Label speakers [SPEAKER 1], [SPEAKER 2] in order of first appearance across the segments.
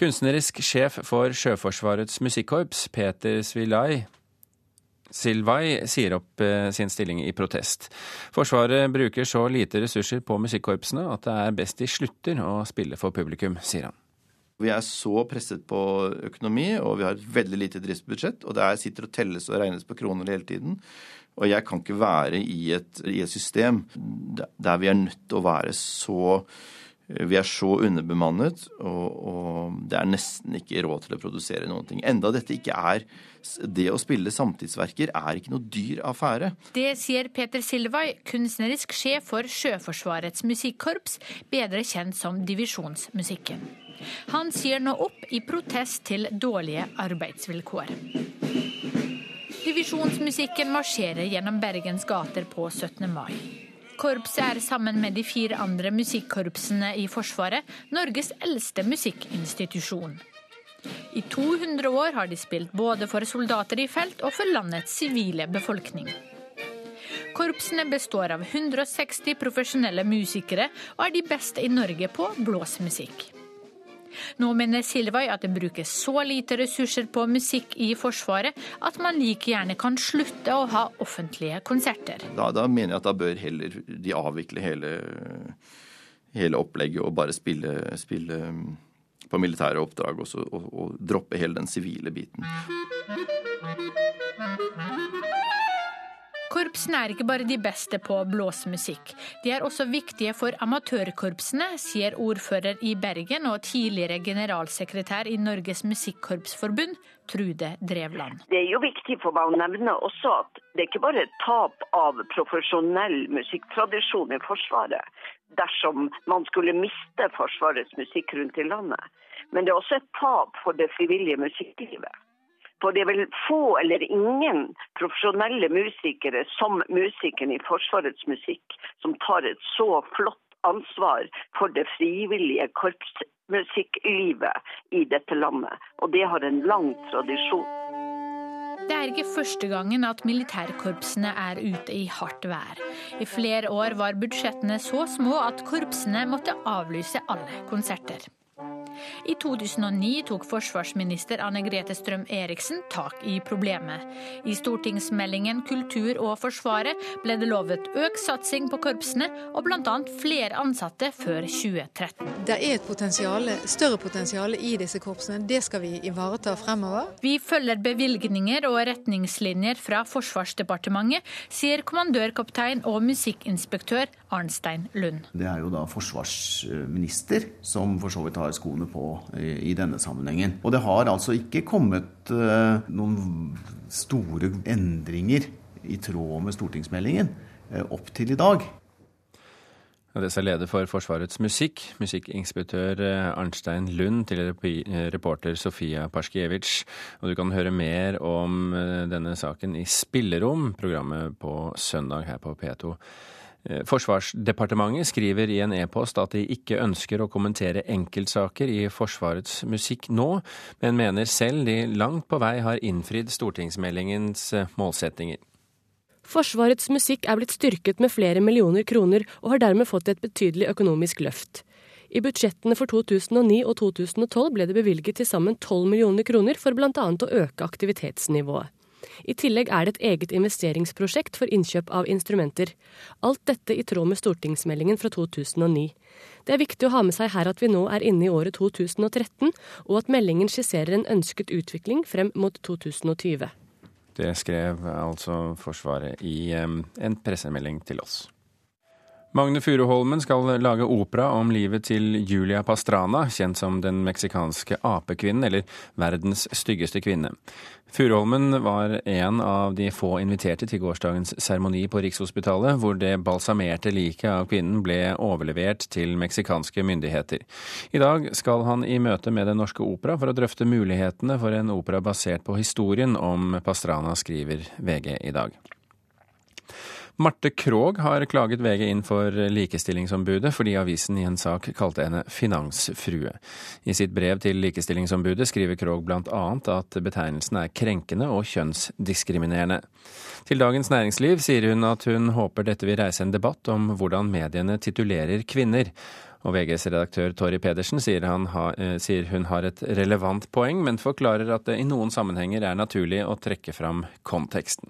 [SPEAKER 1] Kunstnerisk sjef for Sjøforsvarets musikkorps, Peter Svilai, Silvai sier opp eh, sin stilling i protest. Forsvaret bruker så lite ressurser på musikkorpsene at det er best de slutter å spille for publikum, sier han.
[SPEAKER 2] Vi er så presset på økonomi, og vi har et veldig lite driftsbudsjett. Og det er, sitter og telles og regnes på kroner hele tiden. Og jeg kan ikke være i et, i et system der vi er nødt til å være så vi er så underbemannet, og, og, det er nesten ikke råd til å produsere noen ting. Enda dette ikke er Det å spille samtidsverker er ikke noe dyr affære.
[SPEAKER 3] Det sier Peter Silvai, kunstnerisk sjef for Sjøforsvarets musikkorps, bedre kjent som Divisjonsmusikken. Han sier nå opp i protest til dårlige arbeidsvilkår. Divisjonsmusikken marsjerer gjennom Bergens gater på 17. mai. Korpset er sammen med de fire andre musikkorpsene i Forsvaret Norges eldste musikkinstitusjon. I 200 år har de spilt både for soldater i felt og for landets sivile befolkning. Korpsene består av 160 profesjonelle musikere og er de beste i Norge på blåsmusikk. Nå mener Silvai at det brukes så lite ressurser på musikk i Forsvaret at man like gjerne kan slutte å ha offentlige konserter.
[SPEAKER 2] Da, da mener jeg at da bør heller de avvikle hele, hele opplegget og bare spille, spille på militære oppdrag også, og, og droppe hele den sivile biten.
[SPEAKER 3] Korpsene er ikke bare de beste på blåsemusikk. De er også viktige for amatørkorpsene, sier ordfører i Bergen og tidligere generalsekretær i Norges Musikkorpsforbund, Trude Drevland.
[SPEAKER 4] Det er jo viktig for meg å nevne også at det er ikke bare tap av profesjonell musikktradisjon i Forsvaret dersom man skulle miste Forsvarets musikk rundt i landet, men det er også et tap for det frivillige musikklivet. For det er vel få eller ingen profesjonelle musikere som musikeren i Forsvarets musikk, som tar et så flott ansvar for det frivillige korpsmusikklivet i dette landet. Og det har en lang tradisjon.
[SPEAKER 3] Det er ikke første gangen at militærkorpsene er ute i hardt vær. I flere år var budsjettene så små at korpsene måtte avlyse alle konserter. I 2009 tok forsvarsminister Anne Grete Strøm-Eriksen tak i problemet. I stortingsmeldingen Kultur og Forsvaret ble det lovet økt satsing på korpsene og bl.a. flere ansatte før 2013.
[SPEAKER 5] Det er et potensial, større potensial i disse korpsene. Det skal vi ivareta fremover.
[SPEAKER 3] Vi følger bevilgninger og retningslinjer fra Forsvarsdepartementet, sier kommandørkaptein og musikkinspektør Arnstein Lund.
[SPEAKER 6] Det er jo da forsvarsminister som for så vidt har skoene på i, denne sammenhengen. Og det har altså ikke kommet uh, noen store endringer i tråd med stortingsmeldingen uh, opp til i dag.
[SPEAKER 1] Det sa leder for Forsvarets musikk, musikkinspektør eh, Arnstein Lund, til reporter Sofia Paskiewicz. Og du kan høre mer om denne saken i Spillerom, programmet på søndag her på P2. Eh, Forsvarsdepartementet skriver i en e-post at de ikke ønsker å kommentere enkeltsaker i Forsvarets musikk nå, men mener selv de langt på vei har innfridd stortingsmeldingens eh, målsettinger.
[SPEAKER 7] Forsvarets musikk er blitt styrket med flere millioner kroner, og har dermed fått et betydelig økonomisk løft. I budsjettene for 2009 og 2012 ble det bevilget til sammen 12 millioner kroner for bl.a. å øke aktivitetsnivået. I tillegg er det et eget investeringsprosjekt for innkjøp av instrumenter. Alt dette i tråd med stortingsmeldingen fra 2009. Det er viktig å ha med seg her at vi nå er inne i året 2013, og at meldingen skisserer en ønsket utvikling frem mot 2020.
[SPEAKER 1] Det skrev altså Forsvaret i en pressemelding til oss. Magne Furuholmen skal lage opera om livet til Julia Pastrana, kjent som den meksikanske apekvinnen, eller verdens styggeste kvinne. Furuholmen var en av de få inviterte til gårsdagens seremoni på Rikshospitalet, hvor det balsamerte liket av kvinnen ble overlevert til meksikanske myndigheter. I dag skal han i møte med Den Norske Opera for å drøfte mulighetene for en opera basert på historien om Pastrana, skriver VG i dag. Marte Krogh har klaget VG inn for Likestillingsombudet fordi avisen i en sak kalte henne finansfrue. I sitt brev til Likestillingsombudet skriver Krogh bl.a. at betegnelsen er krenkende og kjønnsdiskriminerende. Til Dagens Næringsliv sier hun at hun håper dette vil reise en debatt om hvordan mediene titulerer kvinner, Og VGs redaktør Tori Pedersen sier, ha, eh, sier, hun har et relevant poeng, men forklarer at det i noen sammenhenger er naturlig å trekke fram konteksten.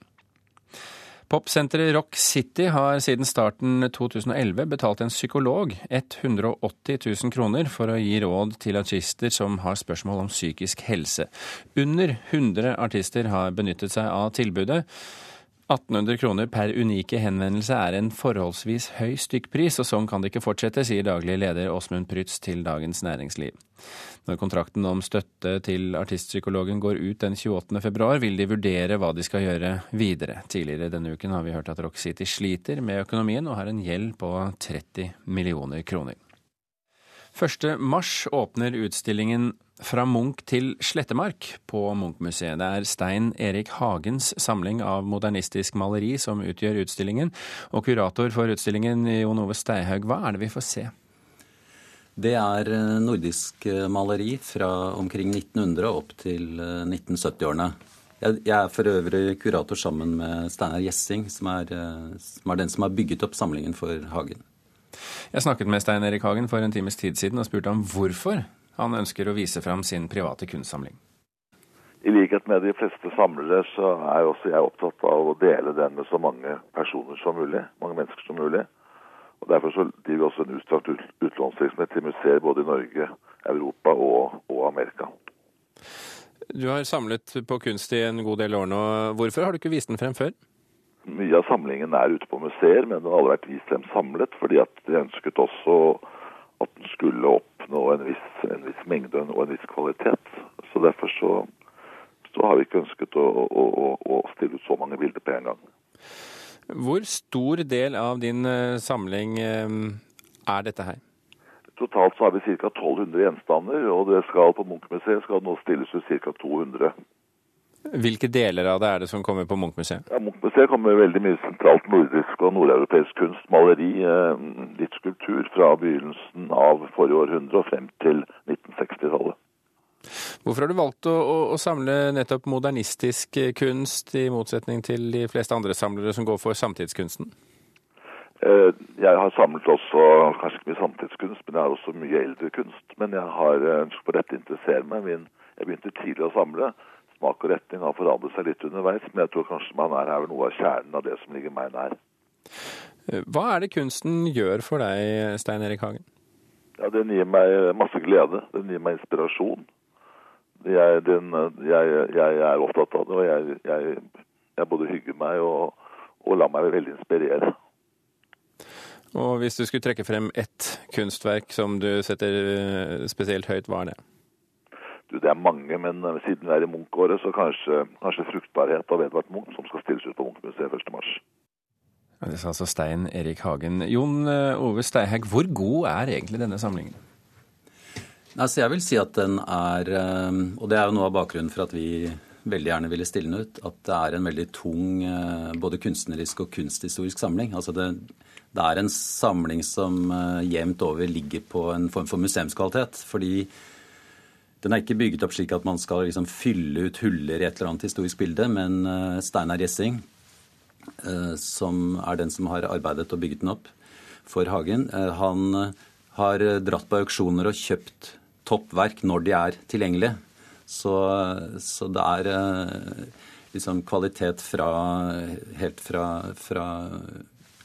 [SPEAKER 1] Popsenteret Rock City har siden starten 2011 betalt en psykolog 180 000 kroner for å gi råd til artister som har spørsmål om psykisk helse. Under 100 artister har benyttet seg av tilbudet. 1800 kroner per unike henvendelse er en forholdsvis høy stykkpris, og sånn kan det ikke fortsette, sier daglig leder Åsmund Prytz til Dagens Næringsliv. Når kontrakten om støtte til artistpsykologen går ut den 28. februar, vil de vurdere hva de skal gjøre videre. Tidligere denne uken har vi hørt at Rock City sliter med økonomien og har en gjeld på 30 millioner kroner. 1. mars åpner utstillingen fra Munch til Slettemark på Munch-museet. Det er Stein Erik Hagens samling av modernistisk maleri som utgjør utstillingen. Og kurator for utstillingen, Jon Ove Steihaug, hva er det vi får se?
[SPEAKER 8] Det er eh, nordisk eh, maleri fra omkring 1900 opp til 1970-årene. Eh, jeg er for øvrig kurator sammen med Steinar Gjessing, som er, som er den som har bygget opp samlingen for Hagen.
[SPEAKER 1] Jeg snakket med Stein Erik Hagen for en times tid siden og spurte ham hvorfor han ønsker å vise fram sin private kunstsamling.
[SPEAKER 9] I likhet med de fleste samlere så er også jeg opptatt av å dele den med så mange personer som mulig. Mange mennesker som mulig. Og Derfor så driver vi også en utstrakt utlånsvirksomhet til museer både i Norge, Europa og, og, Amerika.
[SPEAKER 1] Du har samlet på kunst i en god del år nå. Hvorfor har du ikke vist den frem før?
[SPEAKER 9] Mye av samlingen er ute på museer, men den har aldri vært vist frem samlet. Fordi at de ønsket også at den skulle oppnå en viss, en viss mengde og en viss kvalitet. Så Derfor så, så har vi ikke ønsket å, å, å, stille ut så mange bilder på en gang.
[SPEAKER 1] Hvor stor del av din eh, samling eh, er dette her?
[SPEAKER 9] Totalt så har vi ca. 1200 gjenstander, og det skal på Munchmuseet skal nå stilles ut ca. 200.
[SPEAKER 1] Hvilke deler av det er det som kommer på Munch-museet?
[SPEAKER 9] Ja, Munch-museet kommer veldig mye sentralt nordisk og nordeuropeisk kunst, maleri, eh, litt skulptur fra begynnelsen av forrige århundre og frem til 1960-tallet.
[SPEAKER 1] Hvorfor har du valgt å, å, å, samle nettopp modernistisk kunst, i motsetning til de fleste andre samlere som går for samtidskunsten?
[SPEAKER 9] Eh, jeg har samlet også kanskje ikke mye samtidskunst, men jeg har også mye eldre kunst. Men jeg har ønsket på dette interessere meg. Jeg begynte tidlig å samle smak og retning har forandret seg litt underveis, men jeg tror kanskje man er her noe av kjernen av det som ligger meg nær.
[SPEAKER 1] Hva er det kunsten gjør for deg, Stein Erik Hagen?
[SPEAKER 9] Ja, Den gir meg masse glede. Den gir meg inspirasjon. Jeg, den, jeg, jeg er opptatt av det, og jeg, jeg både hygger meg og, og lar meg veldig inspirere.
[SPEAKER 1] Og hvis du skulle trekke frem ett kunstverk som du setter spesielt høyt, hva er det?
[SPEAKER 9] Du, det er mange, men eh, siden vi er i Munch-året, så kanskje, kanskje fruktbarhet av Edvard Munch, som skal stilles ut på Munch-museet 1.3.
[SPEAKER 1] Det sa altså Stein Erik Hagen. Jon eh, Ove Steihaug, hvor god er egentlig denne samlingen?
[SPEAKER 8] Altså, jeg vil si at den er eh, Og det er jo noe av bakgrunnen for at vi veldig gjerne ville stille den ut. At det er en veldig tung både kunstnerisk og kunsthistorisk samling. Altså det, det er en samling som jevnt over ligger på en form for museumskvalitet. Fordi den er ikke bygget opp slik at man skal liksom fylle ut huller i et eller annet historisk bilde, men uh, Steinar Gjessing, uh, som er den som har arbeidet og bygget den opp for Hagen, uh, han har dratt på auksjoner og kjøpt toppverk når de er tilgjengelige. Så, så det er liksom kvalitet fra, helt fra, fra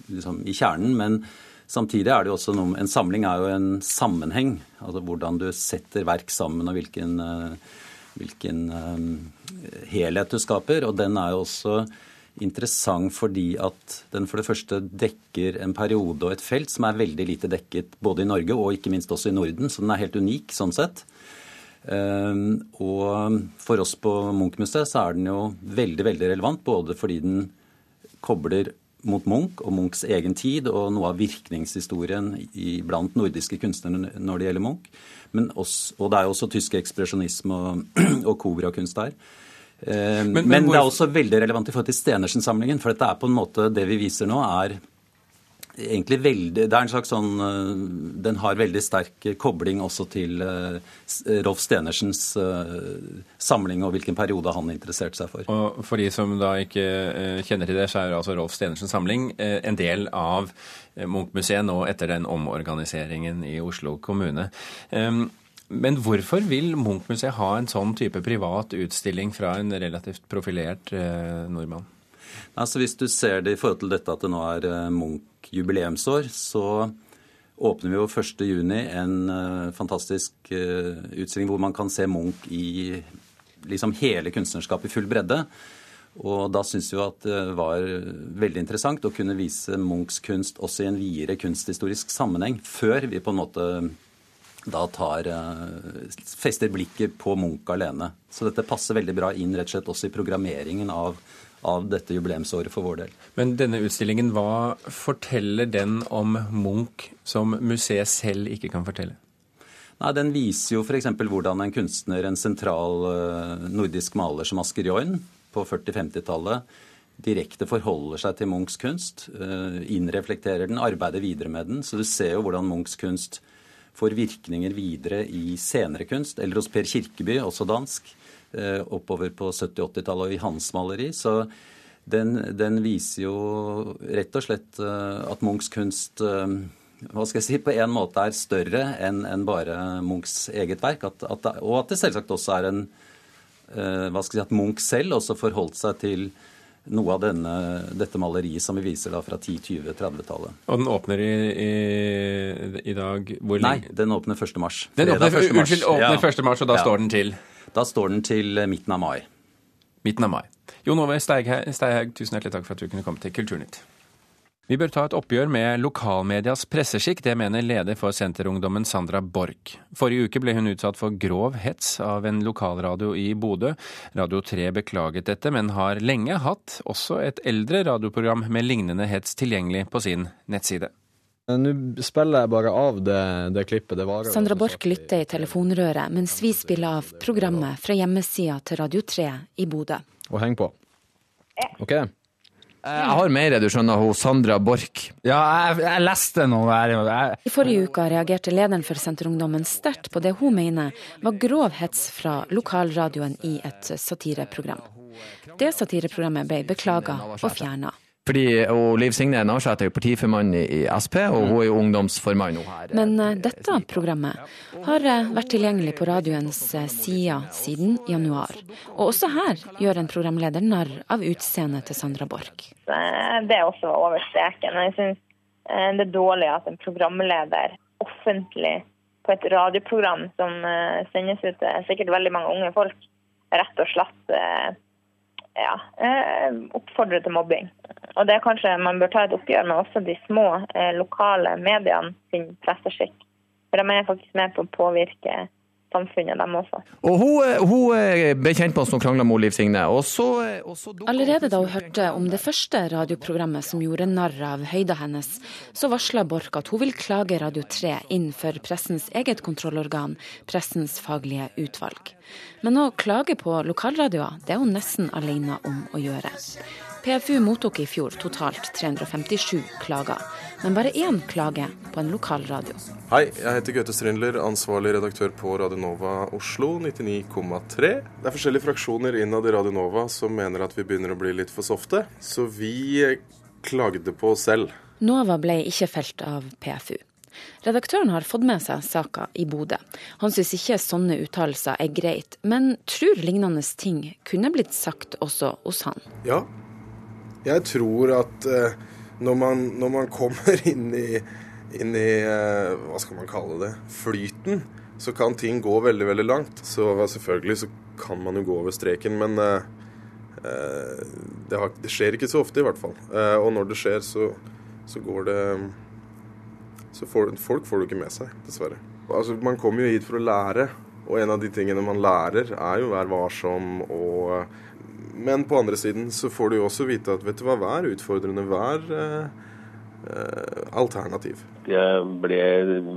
[SPEAKER 8] liksom i kjernen. men Samtidig er det jo også noe En samling er jo en sammenheng. Altså hvordan du setter verk sammen, og hvilken, eh, hvilken uh, helhet du skaper. Og den er jo også interessant fordi at den for det første dekker en periode og et felt som er veldig lite dekket både i Norge og ikke minst også i Norden. Så den er helt unik sånn sett. Uh, og for oss på Munch-museet så er den jo veldig, veldig relevant, både fordi den kobler mot Munch og Munchs egen tid og noe av virkningshistorien i, blant nordiske kunstnere når det gjelder Munch. Også, og det er jo også tysk ekspresjonisme og, og kobrakunst der. Eh, men, men, men, det er også veldig relevant i forhold til Stenersen-samlingen. For dette er på en måte det vi viser nå, er egentlig veldig Det er en slags sånn eh, Den har veldig sterk kobling også til eh, Rolf Stenersens eh, samling og hvilken periode han interesserte seg for.
[SPEAKER 1] Og for de som da ikke kjenner til det, så er altså Rolf Stenersens samling en del av Munch-museet nå etter den omorganiseringen i Oslo kommune. Ehm, men hvorfor vil Munch-museet ha en sånn type privat utstilling fra en relativt profilert nordmann?
[SPEAKER 8] Altså Hvis du ser det i forhold til dette at det nå er Munch jubileumsår, så åpner vi jo 1.6 en uh, fantastisk uh, utstilling hvor man kan se Munch i liksom hele kunstnerskapet i full bredde. Og da syns vi at det var veldig interessant å kunne vise Munchs kunst også i en videre kunsthistorisk sammenheng, før vi på en måte da tar, fester blikket på Munch alene. Så dette passer veldig bra inn rett og slett også i programmeringen av av dette jubileumsåret for vår del.
[SPEAKER 1] Men denne utstillingen, hva forteller den om Munch som museet selv ikke kan fortelle?
[SPEAKER 8] Nei, Den viser jo f.eks. hvordan en kunstner, en sentral uh, nordisk maler som Asker Jorn på 40-50-tallet, direkte forholder seg til Munchs kunst, uh, innreflekterer den, arbeider videre med den. Så du ser jo hvordan Munchs kunst får virkninger videre i senere kunst, eller hos Per Kirkeby, også dansk. Eh, oppover på 70-80-tallet og i hans maleri. Så den, den, viser jo rett og slett eh, at Munchs kunst eh, hva skal jeg si, på en måte er større enn en bare Munchs eget verk. At, at, og at det selvsagt også er en hva skal jeg si, At Munch selv også forholdt seg til noe av denne, dette maleriet som vi viser da fra 10-, 20-, 30-tallet.
[SPEAKER 1] Og den åpner i, i, i dag hvor
[SPEAKER 8] lenge? Nei, den åpner 1. mars.
[SPEAKER 1] Den åpner, 1. mars. Unnskyld, åpner ja. 1. mars, og da ja. står den til?
[SPEAKER 8] Da står den til eh, midten av mai.
[SPEAKER 1] Midten av mai. Jon Ove Steighaug, tusen hjertelig takk for at du kunne komme til Kulturnytt. Vi bør ta et oppgjør med lokalmedias presseskikk, det mener leder for Senterungdommen Sandra Borch. Forrige uke ble hun utsatt for grov hets av en lokalradio i Bodø. Radio 3 beklaget dette, men har lenge hatt også et eldre radioprogram med lignende hets tilgjengelig på sin nettside.
[SPEAKER 10] Nå spiller jeg bare av det, det klippet. Det
[SPEAKER 11] varer. Sandra Borch lytter i telefonrøret mens vi spiller av programmet fra hjemmesida til Radio 3 i Bodø.
[SPEAKER 10] Og heng på. OK? Eh, jeg har mer, du skjønner, hos Sandra Borch.
[SPEAKER 12] Ja, jeg, jeg leste noe her. Jeg...
[SPEAKER 11] I forrige uke reagerte lederen for Senterungdommen sterkt på det hun mener var grov hets fra lokalradioen i et satireprogram. Det satireprogrammet ble beklaga og fjerna.
[SPEAKER 10] Fordi, og Liv Signe Navarsete er jo partiformann i Sp, og hun er jo ungdomsformann her.
[SPEAKER 11] Men uh, dette programmet har uh, vært tilgjengelig på radioens uh, sider siden januar. Og også her gjør en programleder narr av utseendet til Sandra Borch.
[SPEAKER 13] Det er også over streken. Jeg syns det er dårlig at en programleder offentlig på et radioprogram som sendes ut til sikkert veldig mange unge folk, rett og slett ja, oppfordre til mobbing. Og det er kanskje man bør ta et oppgjør med også de små eh, lokale mediene sin presseskikk. For de er faktisk med på å påvirke samfunnet, dem også.
[SPEAKER 10] Og Hun, hun ble kjent med oss og krangla med Liv Signe. Og så,
[SPEAKER 11] og så Allerede da hun hørte om det første radioprogrammet som gjorde narr av høyda hennes, så varsla Borch at hun vil klage Radio 3 inn for pressens eget kontrollorgan, Pressens faglige utvalg. Men å klage på lokalradioer, det er hun nesten alene om å gjøre. PFU mottok i fjor totalt 357 klager, men bare én klage på en lokalradio.
[SPEAKER 14] Hei, jeg heter Gaute Strindler, ansvarlig redaktør på Radio Nova Oslo 99,3. Det er forskjellige fraksjoner innad i Radio Nova som mener at vi begynner å bli litt for softe, så vi klagde på oss selv.
[SPEAKER 11] Nova ble ikke felt av PFU. Redaktøren har fått med seg saka i Bodø. Han syns ikke sånne uttalelser er greit, men tror lignende ting kunne blitt sagt også hos han.
[SPEAKER 14] Ja, jeg tror at eh, når, man, når, man, kommer inn i, inn i eh, hva skal man kalle det, flyten, så kan ting gå veldig, veldig langt. Så selvfølgelig så kan man jo gå over streken, men eh, det, har, det, skjer ikke så ofte, i hvert fall. Og når det skjer, så, så går det Så får, folk får det ikke med seg, dessverre. Altså, man kommer jo hit for å lære, og en av de tingene man lærer, er jo å være varsom og men på andre siden så får du jo også vite at vet du hva, vær utfordrende, vær eh, eh, alternativ.
[SPEAKER 15] Jeg ble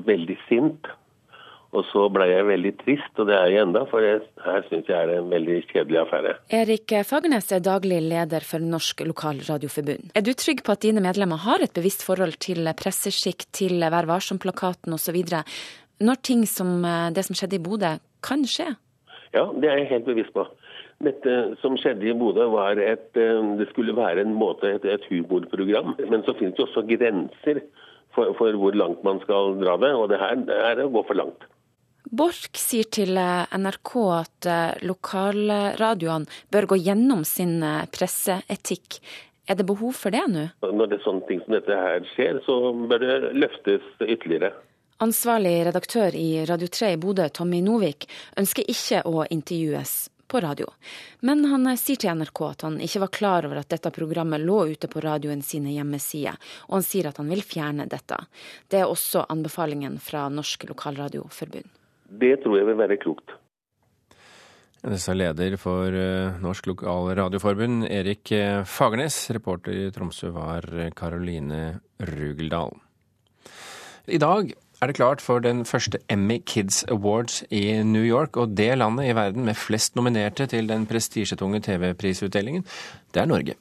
[SPEAKER 15] veldig sint Og så ble jeg veldig trist, og det er jeg enda, for jeg, her syns jeg er en veldig kjedelig affære.
[SPEAKER 11] Erik Fagernes er daglig leder for Norsk Lokalradioforbund. Er du trygg på at dine medlemmer har et bevisst forhold til presseskikk, til Vær varsom-plakaten osv., når ting som eh, det som skjedde i Bodø, kan skje?
[SPEAKER 15] Ja, det er jeg helt bevisst på. Dette som skjedde i Bodø, var et, eh, det skulle være en måte, et, et humorprogram. Men så finnes det også grenser for, for, hvor langt man skal dra det, og det her er å gå for langt.
[SPEAKER 11] Borch sier til eh, NRK at eh, lokalradioene bør gå gjennom sin presseetikk. Er det behov for det nå?
[SPEAKER 15] Når det er sånne ting som dette her skjer, så bør det løftes ytterligere.
[SPEAKER 11] Ansvarlig redaktør i Radio 3 i Bodø, Tommy Novik, ønsker ikke å intervjues på radio. Men han sier til NRK at han ikke var klar over at dette programmet lå ute på radioen sine hjemmesider, og han sier at han vil fjerne dette. Det er også anbefalingen fra Norsk Lokalradioforbund.
[SPEAKER 15] Det tror jeg vil være klokt.
[SPEAKER 1] Det sa leder for eh, Norsk Lokalradioforbund, Erik eh, Fagernes. Reporter i Tromsø var Karoline Rugeldal. I dag er det klart for den første Emmy Kids Awards i New York, og det landet i verden med flest nominerte til den prestisjetunge TV-prisutdelingen, det er Norge.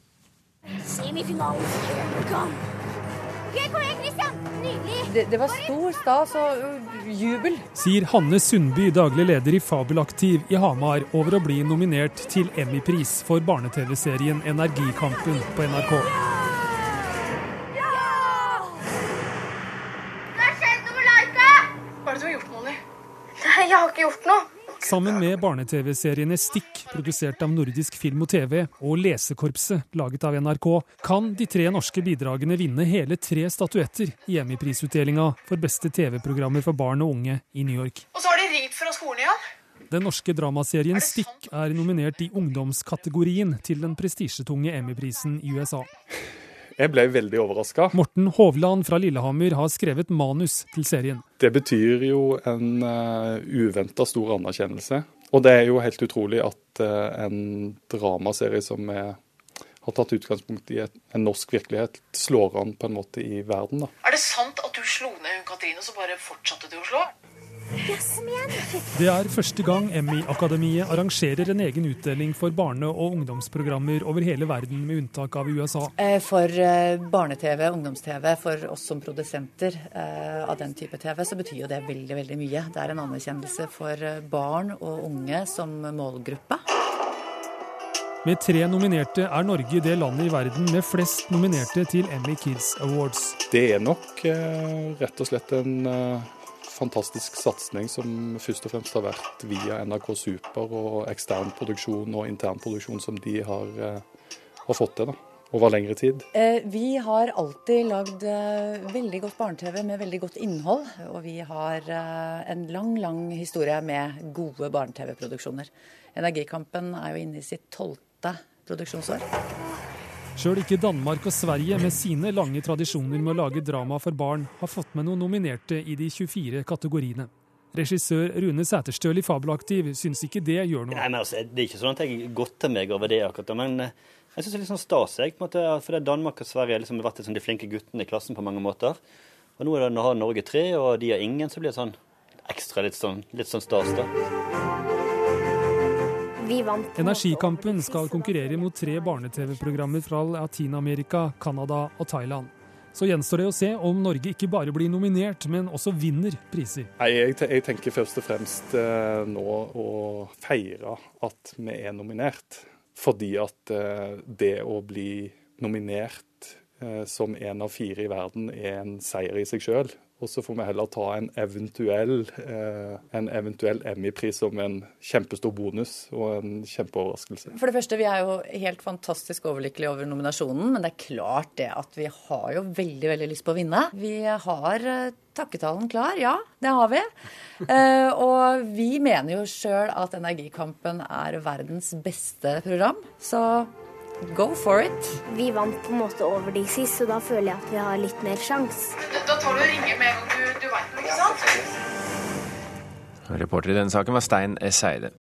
[SPEAKER 16] Det, det var stor stas og jubel.
[SPEAKER 17] Sier Hanne Sundby, daglig leder i Fabelaktiv i Hamar, over å bli nominert til Emmy-pris for barne-TV-serien Energikampen på NRK.
[SPEAKER 18] Ikke gjort noe.
[SPEAKER 17] Sammen med barne-TV-seriene Stikk, produsert av Nordisk Film og TV, og Lesekorpset, laget av NRK, kan de tre norske bidragene vinne hele tre statuetter i Emmy-prisutdelinga for beste TV-programmer for barn og unge i New York.
[SPEAKER 18] Og så har de ringt fra skolen igjen.
[SPEAKER 17] Den norske dramaserien Stikk er nominert i ungdomskategorien til den prestisjetunge Emmy-prisen i USA.
[SPEAKER 19] Jeg ble veldig overraska.
[SPEAKER 17] Morten Hovland fra Lillehammer har skrevet manus til serien.
[SPEAKER 19] Det betyr jo en uh, uventa stor anerkjennelse. Og det er jo helt utrolig at uh, en dramaserie som er, har tatt utgangspunkt i et, en norsk virkelighet, slår an på en måte i verden. Da.
[SPEAKER 18] Er det sant at du slo ned hun Katrine, og så bare fortsatte du å slå?
[SPEAKER 16] Yes,
[SPEAKER 17] Det er første gang Emmy-akademiet arrangerer en egen utdeling for barne- og ungdomsprogrammer over hele verden, med unntak av USA.
[SPEAKER 16] Eh, For eh, barne-TV, ungdoms-TV, for oss som produsenter eh, av den type TV, så betyr jo det veldig, veldig mye. Det er en anerkjennelse for barn og unge som målgruppe.
[SPEAKER 17] Med tre nominerte er Norge det landet i verden med flest nominerte til Emmy Kids Awards.
[SPEAKER 19] Det er nok rett og slett en fantastisk satsing som først og fremst har vært via NRK Super og ekstern produksjon og intern produksjon som de har, eh, har fått til da, over lengre tid.
[SPEAKER 16] Eh, Vi har alltid lagd eh, veldig godt barne-TV med veldig godt innhold. Og vi har en lang, lang historie med gode barne-TV-produksjoner. Energikampen er jo inne i sitt tolvte produksjonsår.
[SPEAKER 17] Sjøl ikke Danmark og Sverige, med sine lange tradisjoner med å lage drama for barn, har fått med noen nominerte i de 24 kategoriene. Regissør Rune Sæterstøl i Fabelaktiv syns ikke det gjør noe.
[SPEAKER 20] Nei, men altså, Det er ikke sånn at jeg godter meg over det, akkurat, men eh, jeg syns det er litt sånn stas. Jeg, på en måte, for Danmark og Sverige har liksom vært liksom de flinke guttene i klassen på mange måter. Og nå det, nå har Norge tre, og de har ingen, så blir det sånn ekstra litt sånn, litt sånn stas, da.
[SPEAKER 18] Vi vant.
[SPEAKER 17] Energikampen skal konkurrere mot tre barne-TV-programmer fra Latin-Amerika, Canada og Thailand. Så gjenstår det å se om Norge ikke bare blir nominert, men også vinner priser.
[SPEAKER 19] Nei, jeg, jeg tenker først og fremst eh, nå å feire at vi er nominert. Fordi at eh, det å bli nominert eh, som en av fire i verden er en seier i seg sjøl. Og så får vi heller ta en eventuell, eh, en eventuell Emmy-pris som en kjempestor bonus og en kjempeoverraskelse.
[SPEAKER 16] For det første, vi er jo helt fantastisk overlykkelige over nominasjonen, men det er klart det at vi har jo veldig, veldig lyst på å vinne. Vi har eh, takketalen klar, ja, det har vi. Eh, og vi mener jo sjøl at Energikampen er verdens beste program, så go for it.
[SPEAKER 18] Vi vant på en måte over de sist, så da føler jeg at vi har litt mer sjans.
[SPEAKER 21] Da tar du og ringer med en gang du, du veit noe, ikke sant?
[SPEAKER 1] Reporter i denne saken var Stein S. Eide.